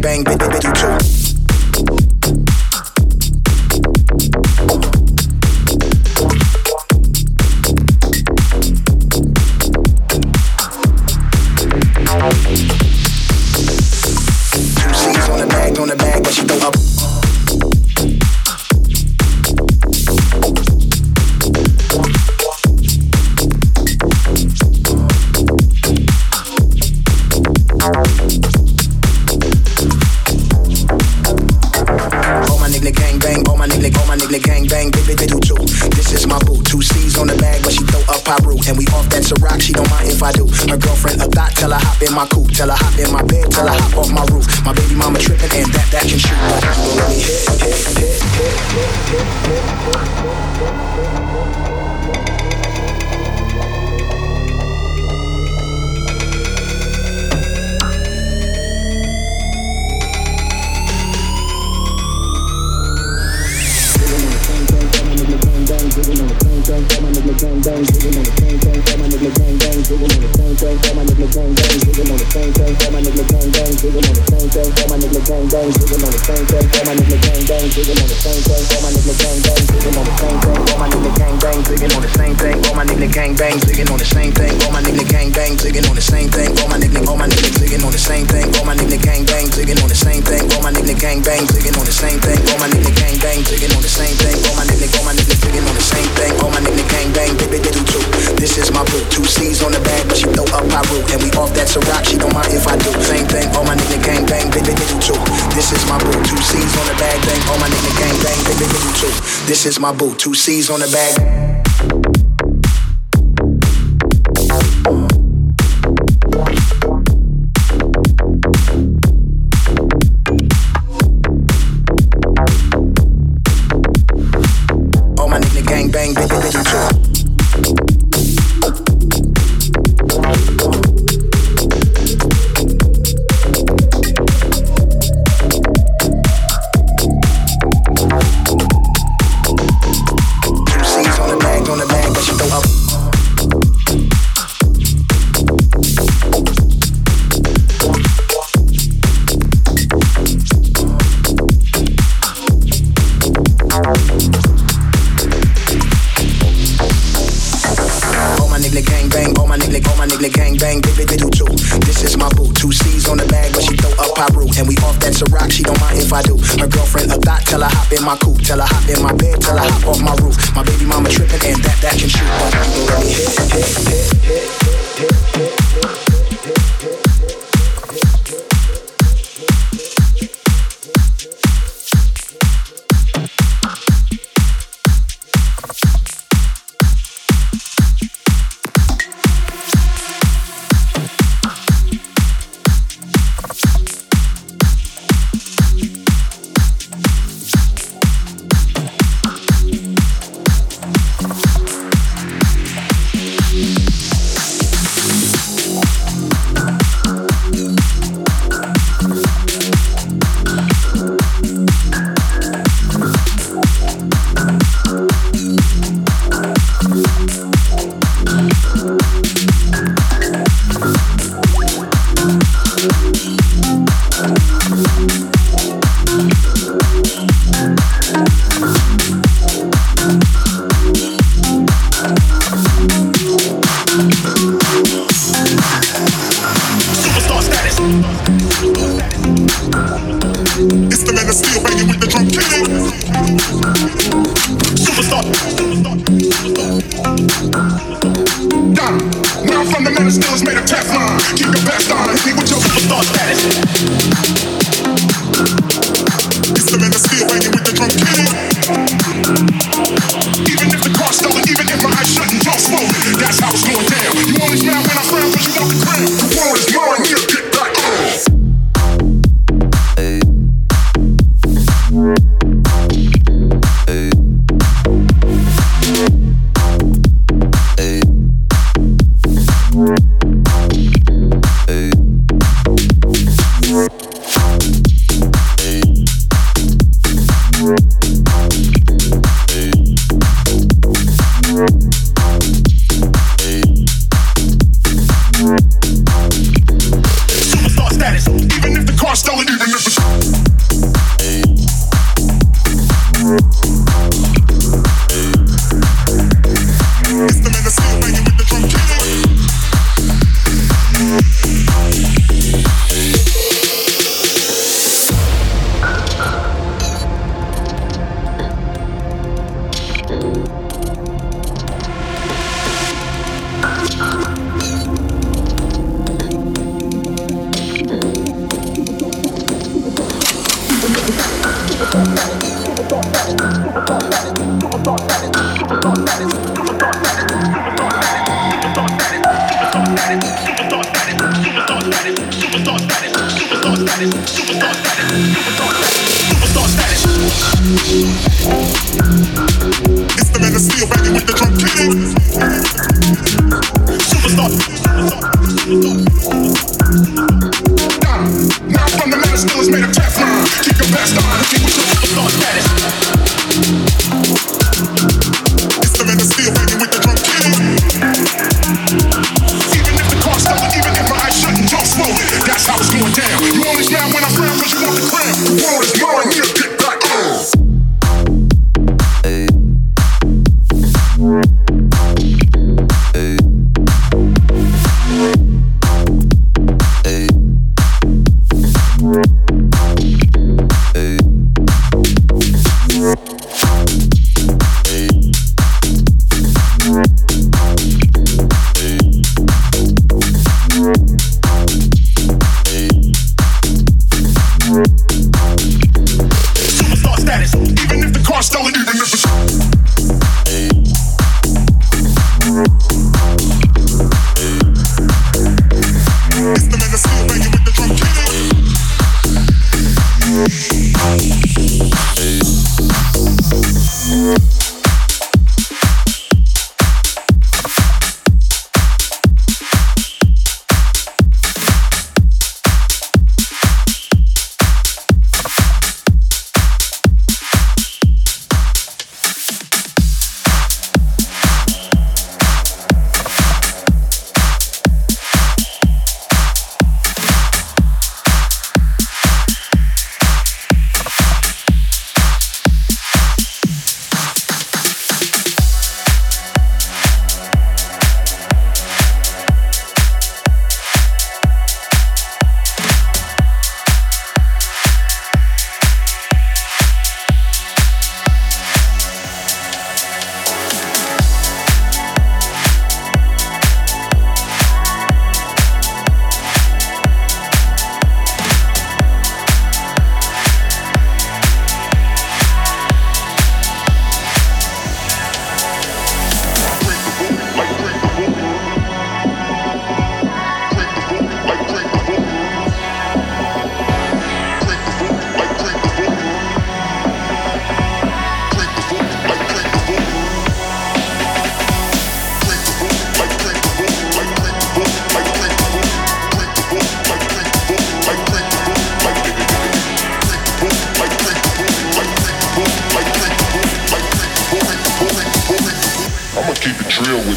bang, bang, bang. This is my boo. Two C's on the bag.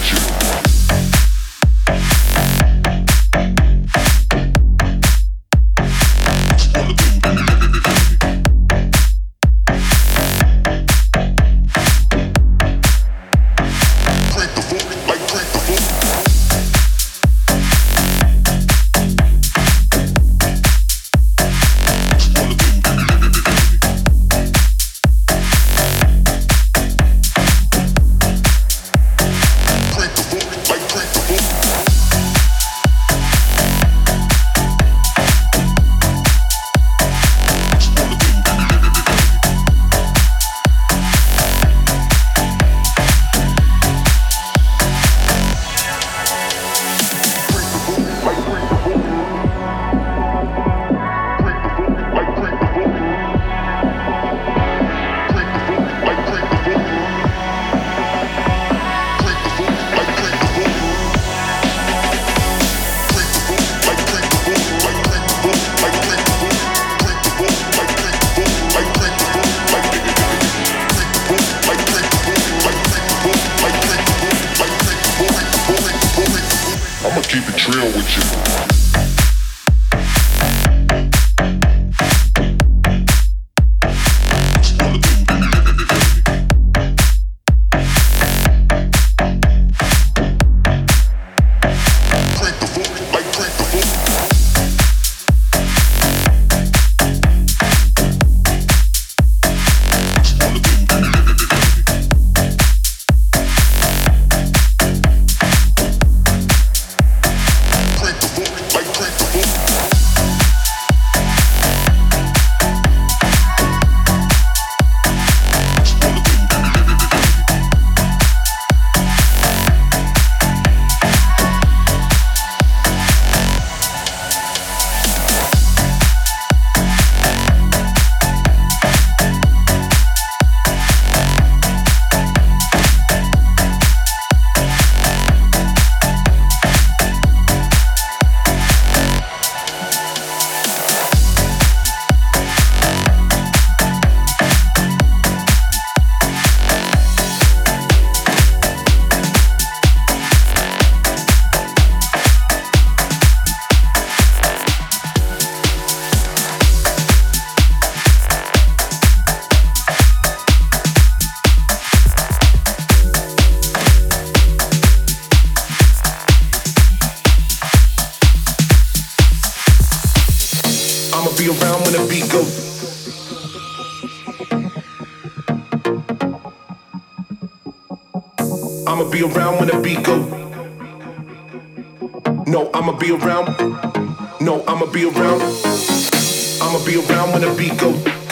you.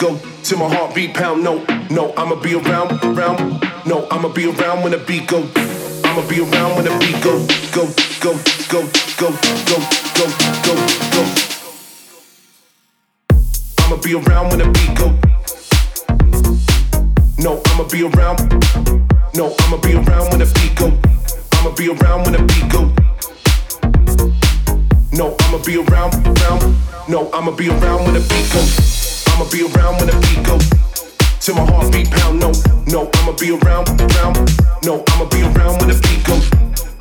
Go. Till my heartbeat pound. No, no, I'ma be around, around. No, I'ma be around when the beat go. I'ma be around when the beat go, go, go, go, go, go, go, go, go. I'ma be around when the beat go. No, I'ma be around. No, I'ma be around when the beat go. I'ma be around when the beat go. No, I'ma be around, around. No, I'ma be around when the beat go. I'ma be around when the beat go. Till my heartbeat pound. No, no, I'ma be around, around. No, I'ma be around when the beat go.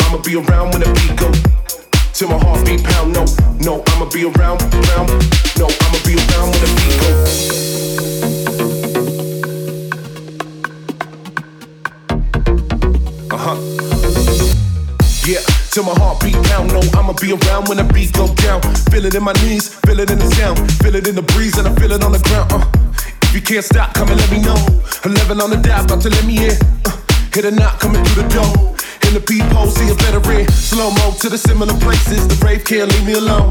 I'ma be around when the beat go. Till my heartbeat pound. No, no, I'ma be around, around. No, I'ma be around when the beat go. Uh-huh. Yeah, till my heart beat down. No, I'ma be around when the beat go down. Feel it in my knees, feel it in the sound, feel it in the breeze, and I feel it on the ground. Uh. If you can't stop, come and let me know. 11 on the dot, about to let me in. Uh. Hit a knock coming through the door. In the peephole, see a veteran. Slow mo to the similar places. The brave can't leave me alone.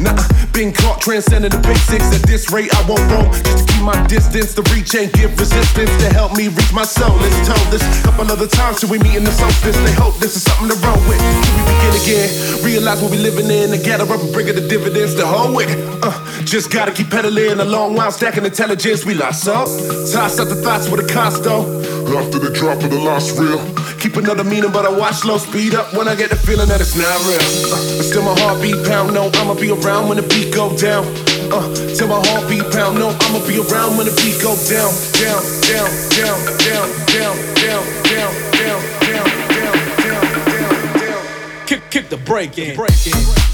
Nah, been caught transcending the basics. At this rate, I won't roam. Just to keep my distance. The reach ain't give resistance to help me reach my soul. Let's tell this couple other times till we meet in the solstice. They hope this is something to roll with. Till we begin again. Realize what we living in. And gather up and bring it the dividends to hold with. Uh, just gotta keep pedaling a long while stacking intelligence. We lost up. Toss up the thoughts with a cost though. After the drop of the last reel. Keep another meaning, but I watch slow speed up when I get the feeling that it's not real. Uh, still my heartbeat pound. No, I'ma be around when the beat go down. Uh, till my heartbeat pound. No, I'ma be around when the beat go down, down, down, down, down, down, down, down, down, down, down, down, down, down. Kick, kick the break in. Break in.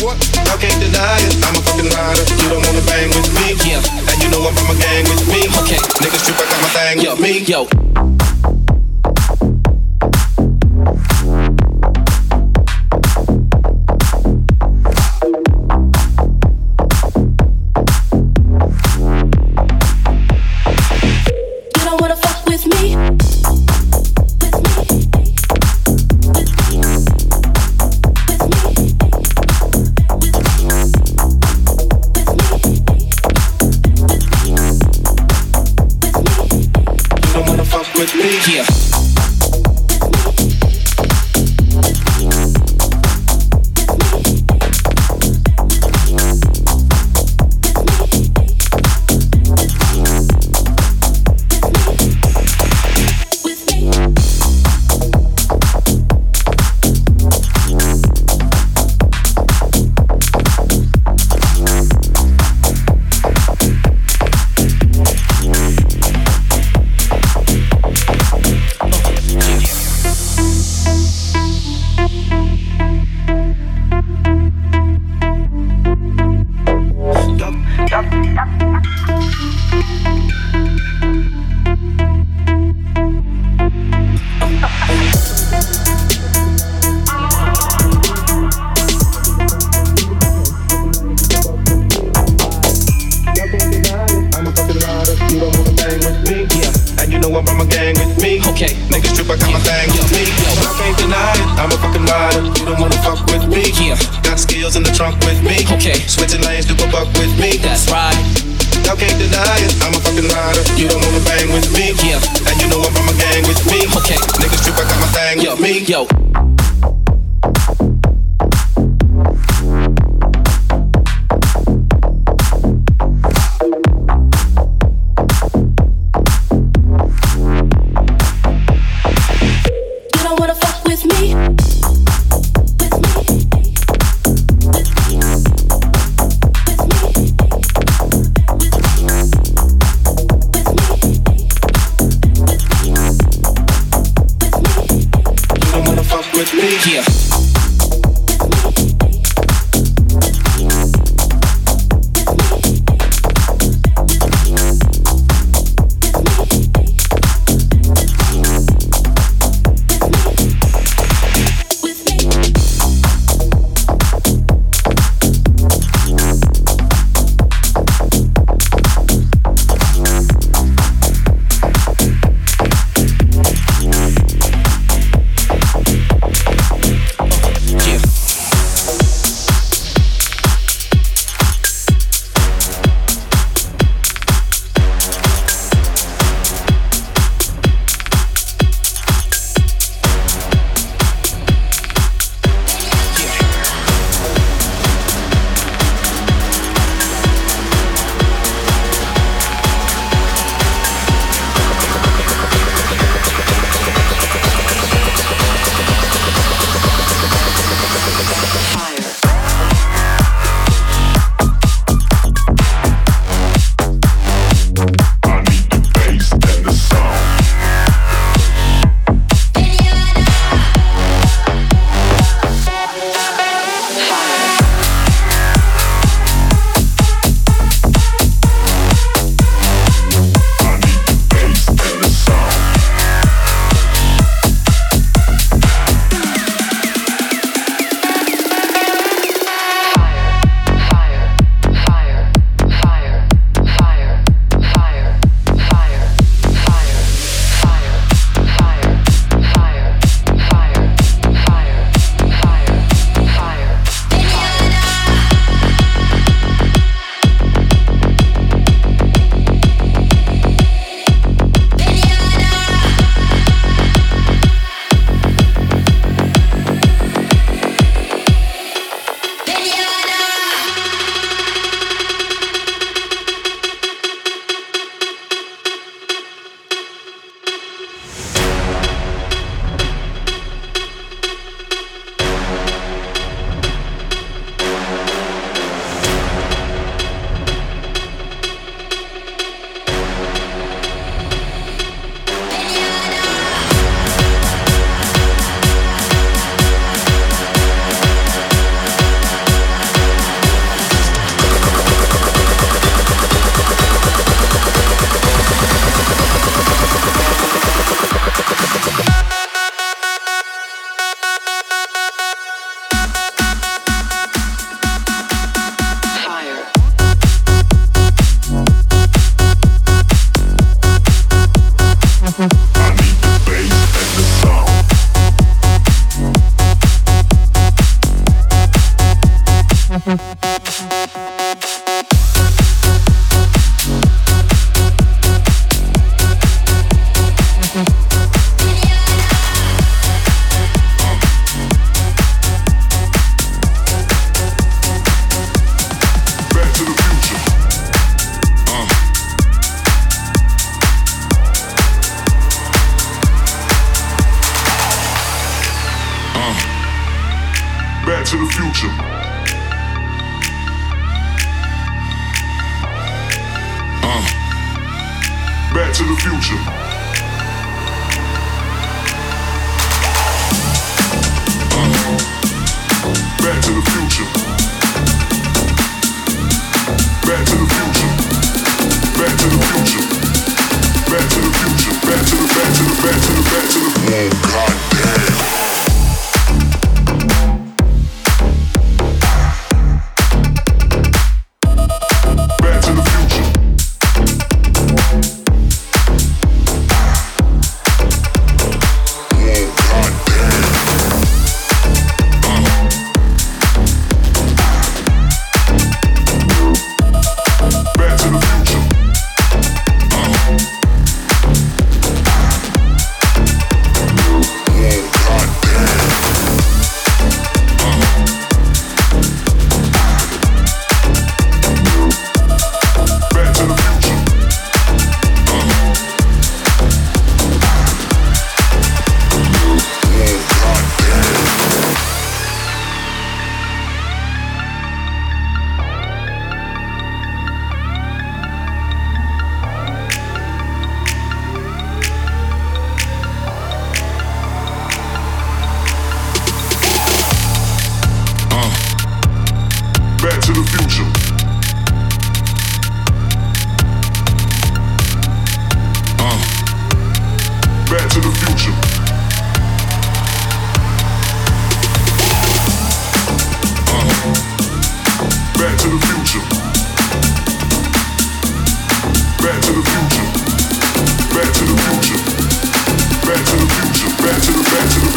What? Y'all can't deny it. I'm a fucking rider. You don't wanna bang with me. Yeah. And you know I'm from a gang with me. Okay. Nigga strip, I got my thing Yo, with me. yo.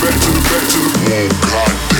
Mama call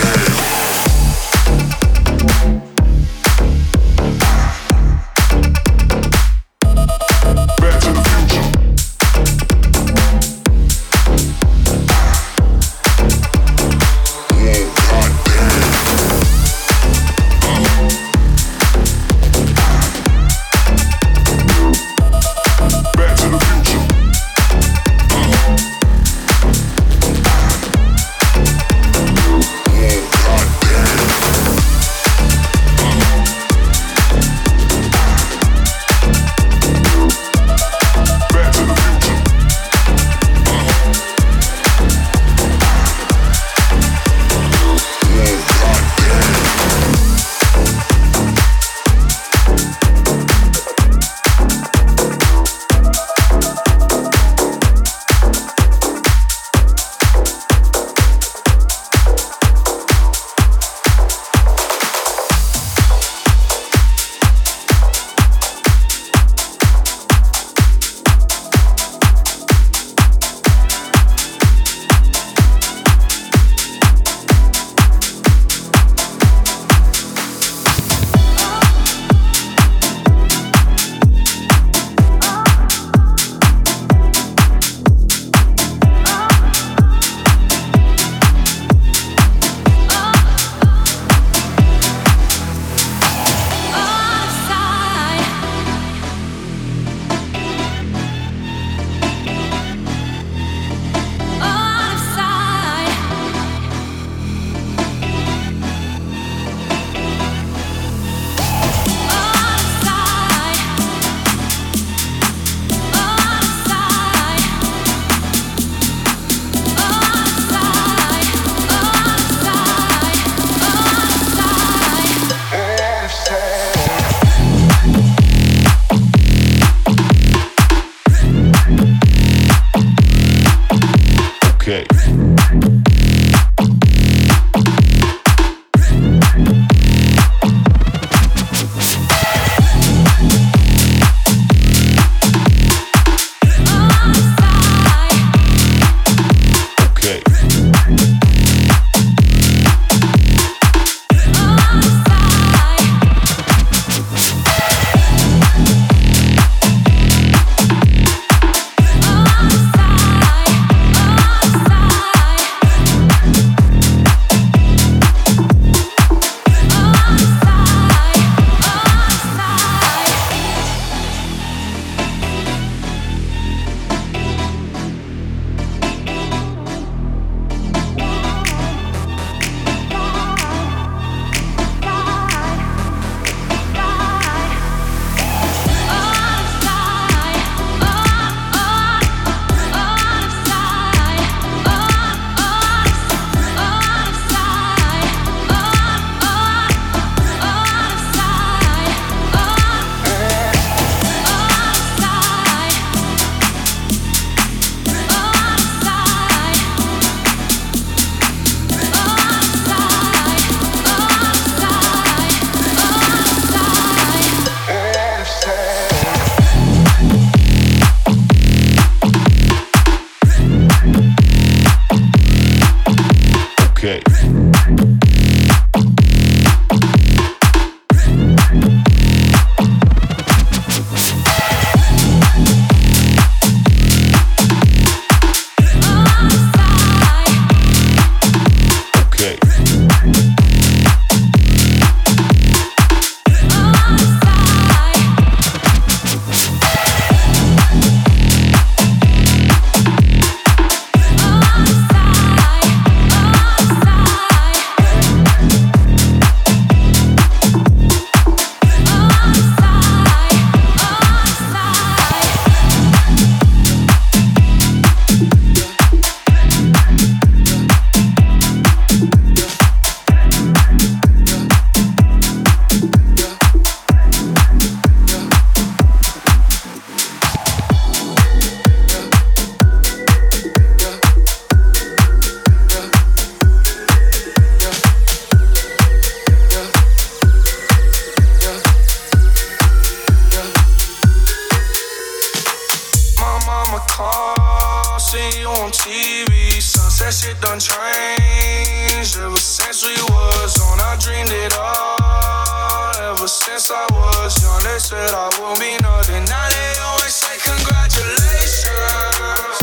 seen you on TV. Sunset shit done changed. Ever since we was on, I dreamed it all. Ever since I was young, they said I won't be nothing. Now they always say congratulations.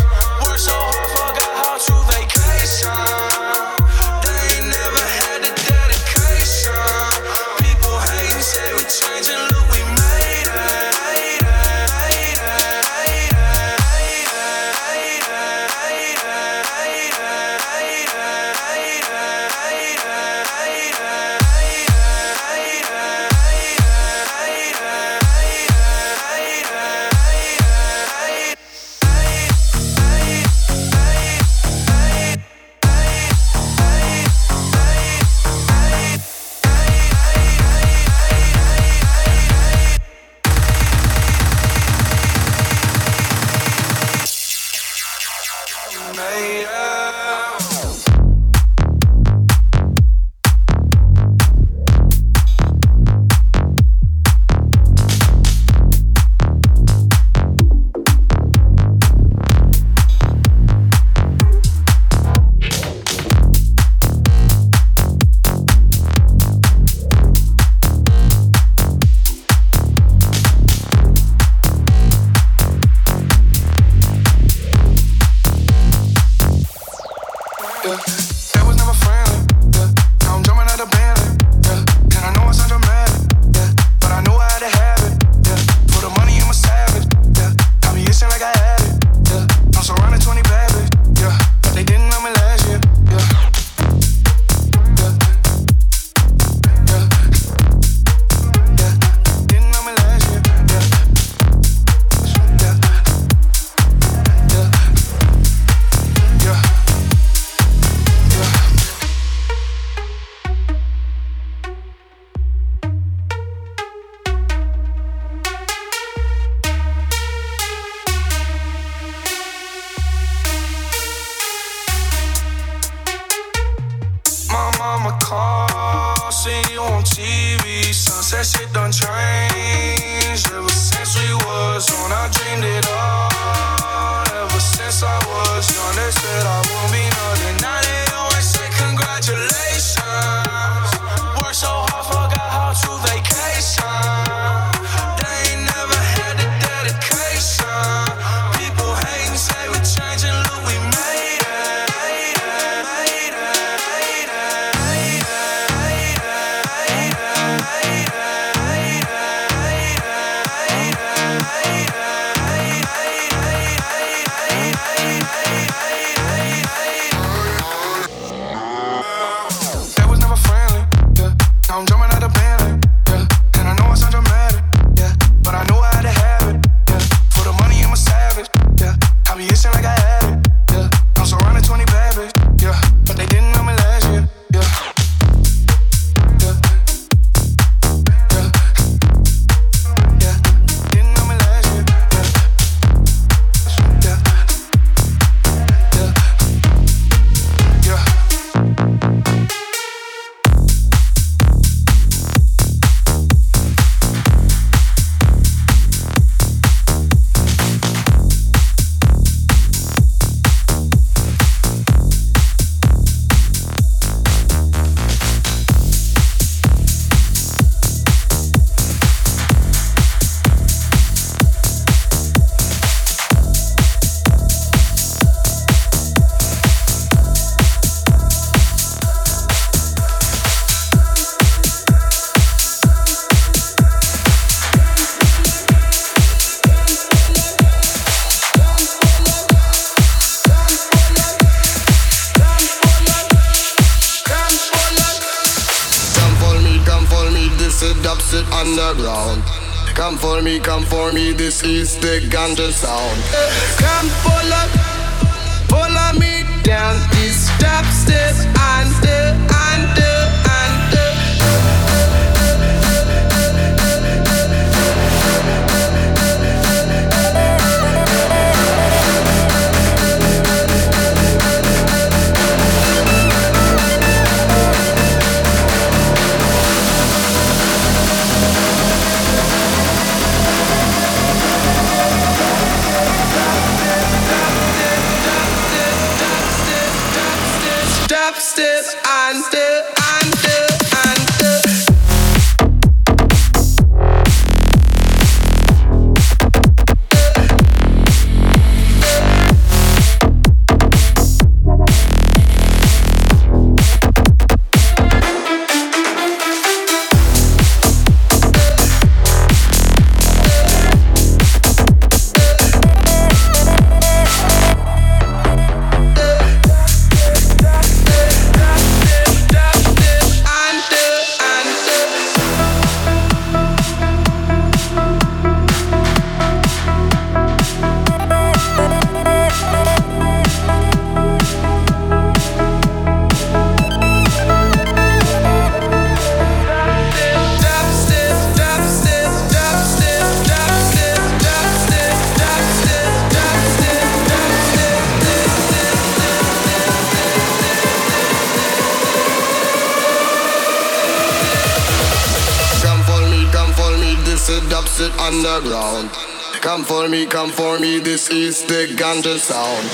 for me, come for me, this is the ganja sound.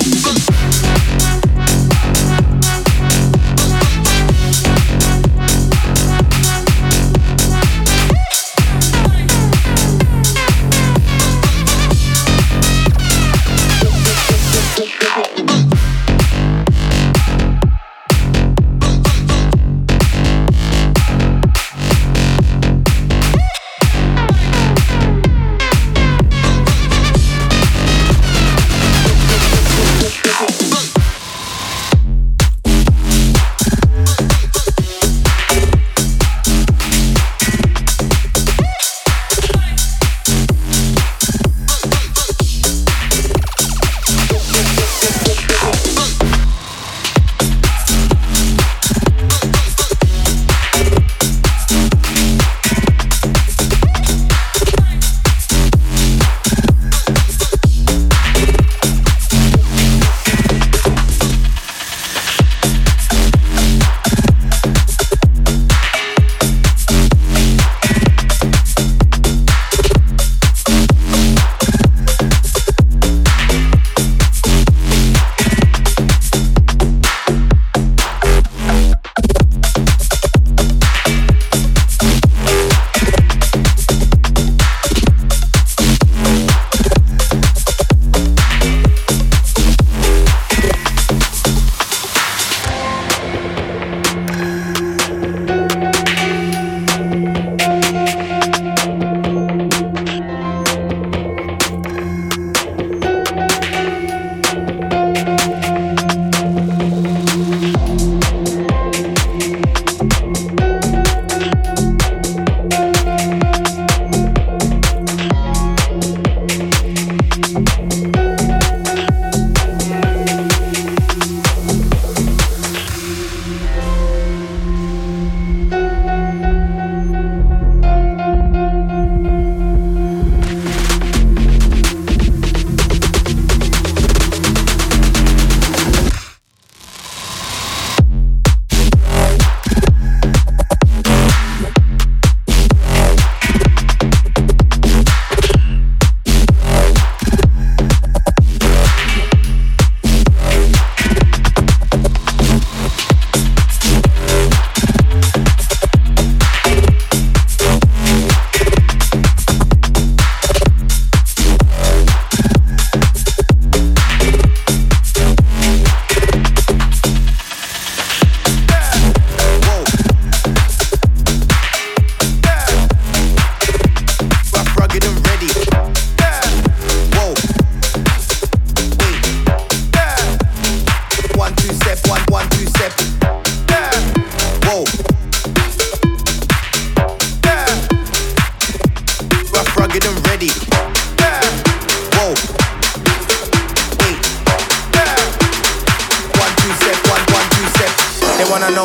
people.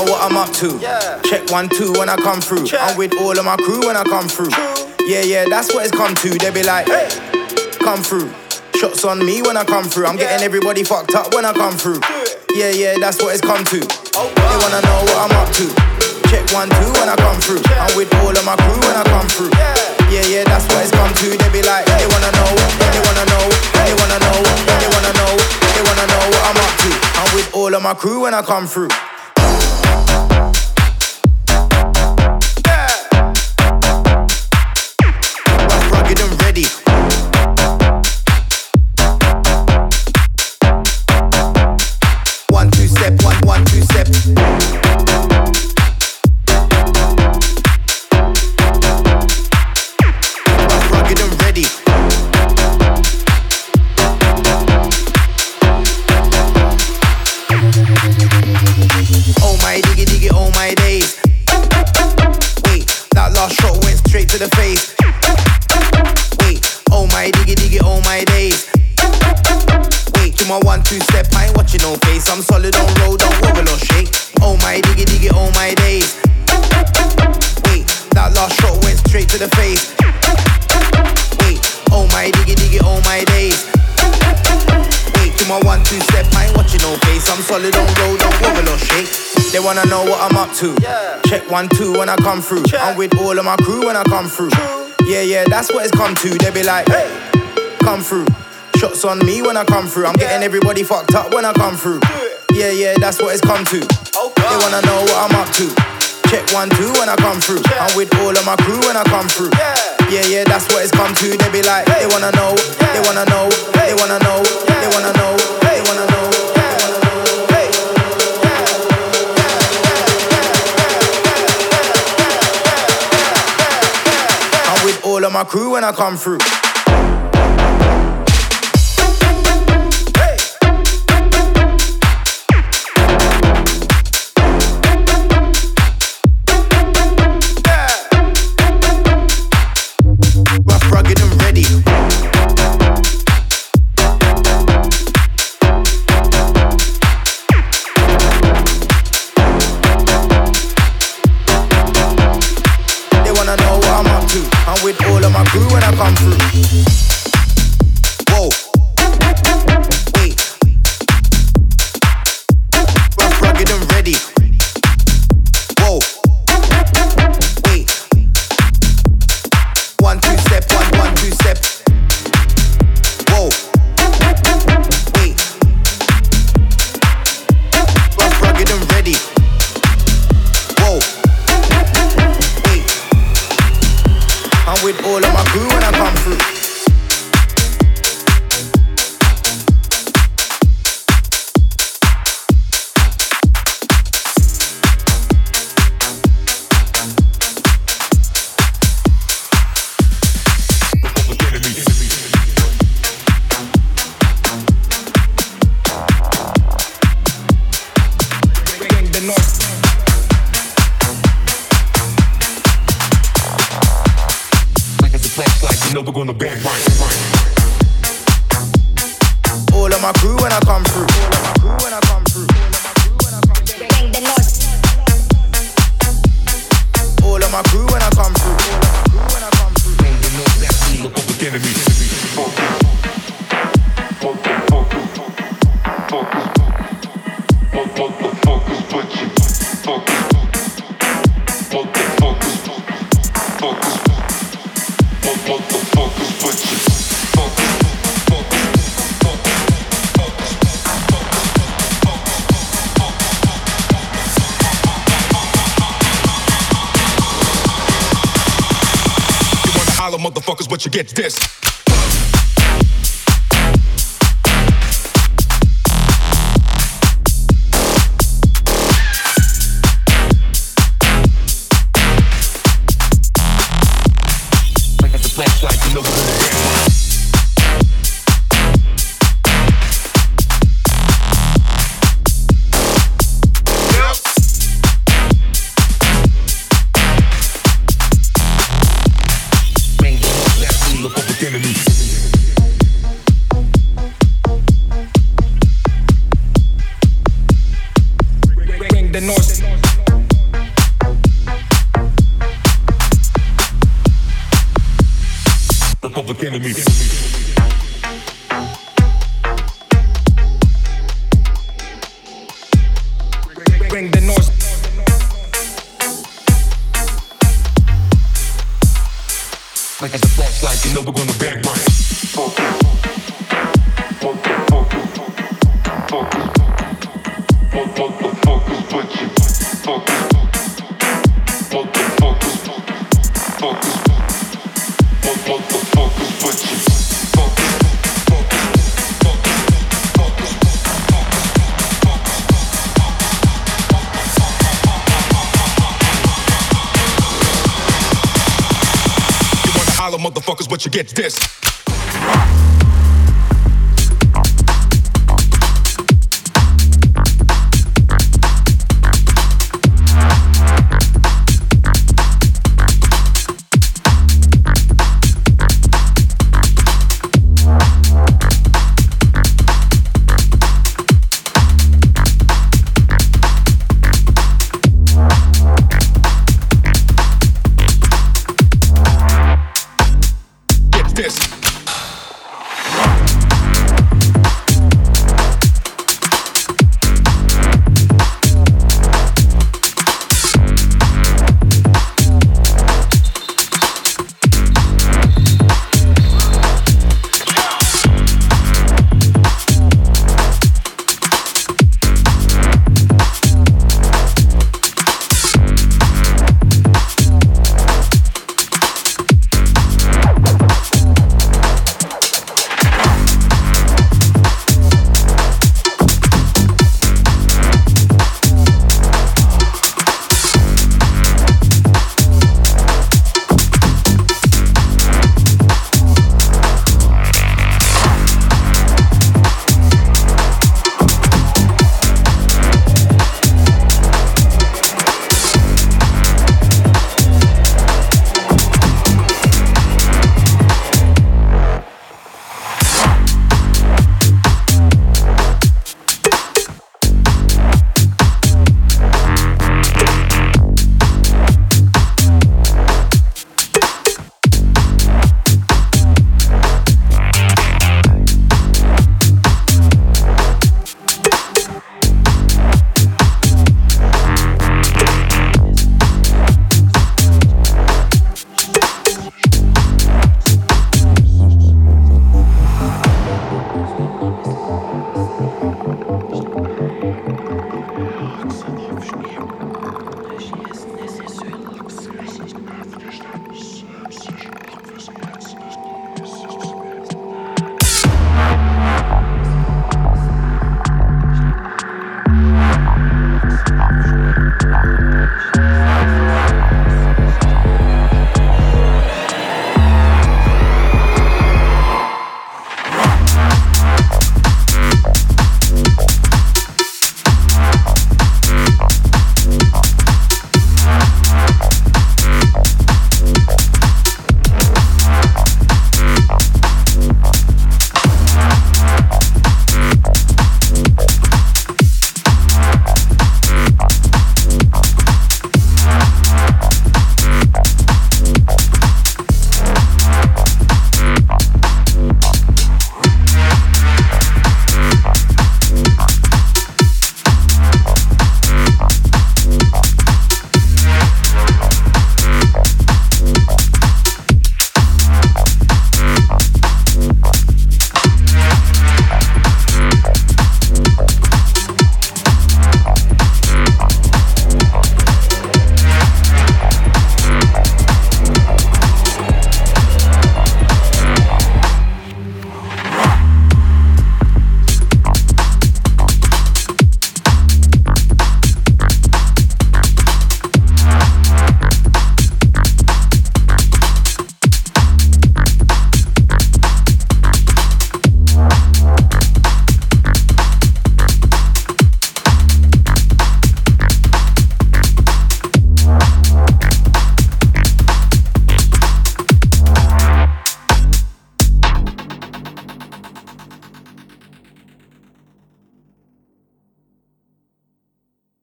Know what I'm up to. Check one, two when I come through. I'm with all of my crew when I come through. Yeah, yeah, that's what it's come to. They be like, hey, come through. Shots on me when I come through. I'm getting everybody fucked up when I come through. Yeah, yeah, that's what it's come to. Oh, They wanna know what I'm up to. Check one, two when I come through. I'm with all of my crew when I come through. Yeah, yeah, that's what it's come to. They be like, they wanna know, they wanna know, they wanna know, they wanna know, they wanna know what I'm up to. I'm with all of my crew when I come through. Solid don't wobble or shake. They wanna know what I'm up to. Check one two when I come through. I'm with all of my crew when I come through. Yeah, yeah, that's what it's come to. They be like, hey, come through. Shots on me when I come through. I'm getting everybody fucked up when I come through. Yeah, yeah, that's what it's come to. They wanna know what I'm up to. Check one, two when I come through. I'm with all of my crew when I come through. Yeah, yeah, yeah that's what it's come to. They be like, they wanna know, they wanna know, they wanna know, they wanna know, they wanna know. All of my crew when I come through. on the. Get this. Enemies. Get this.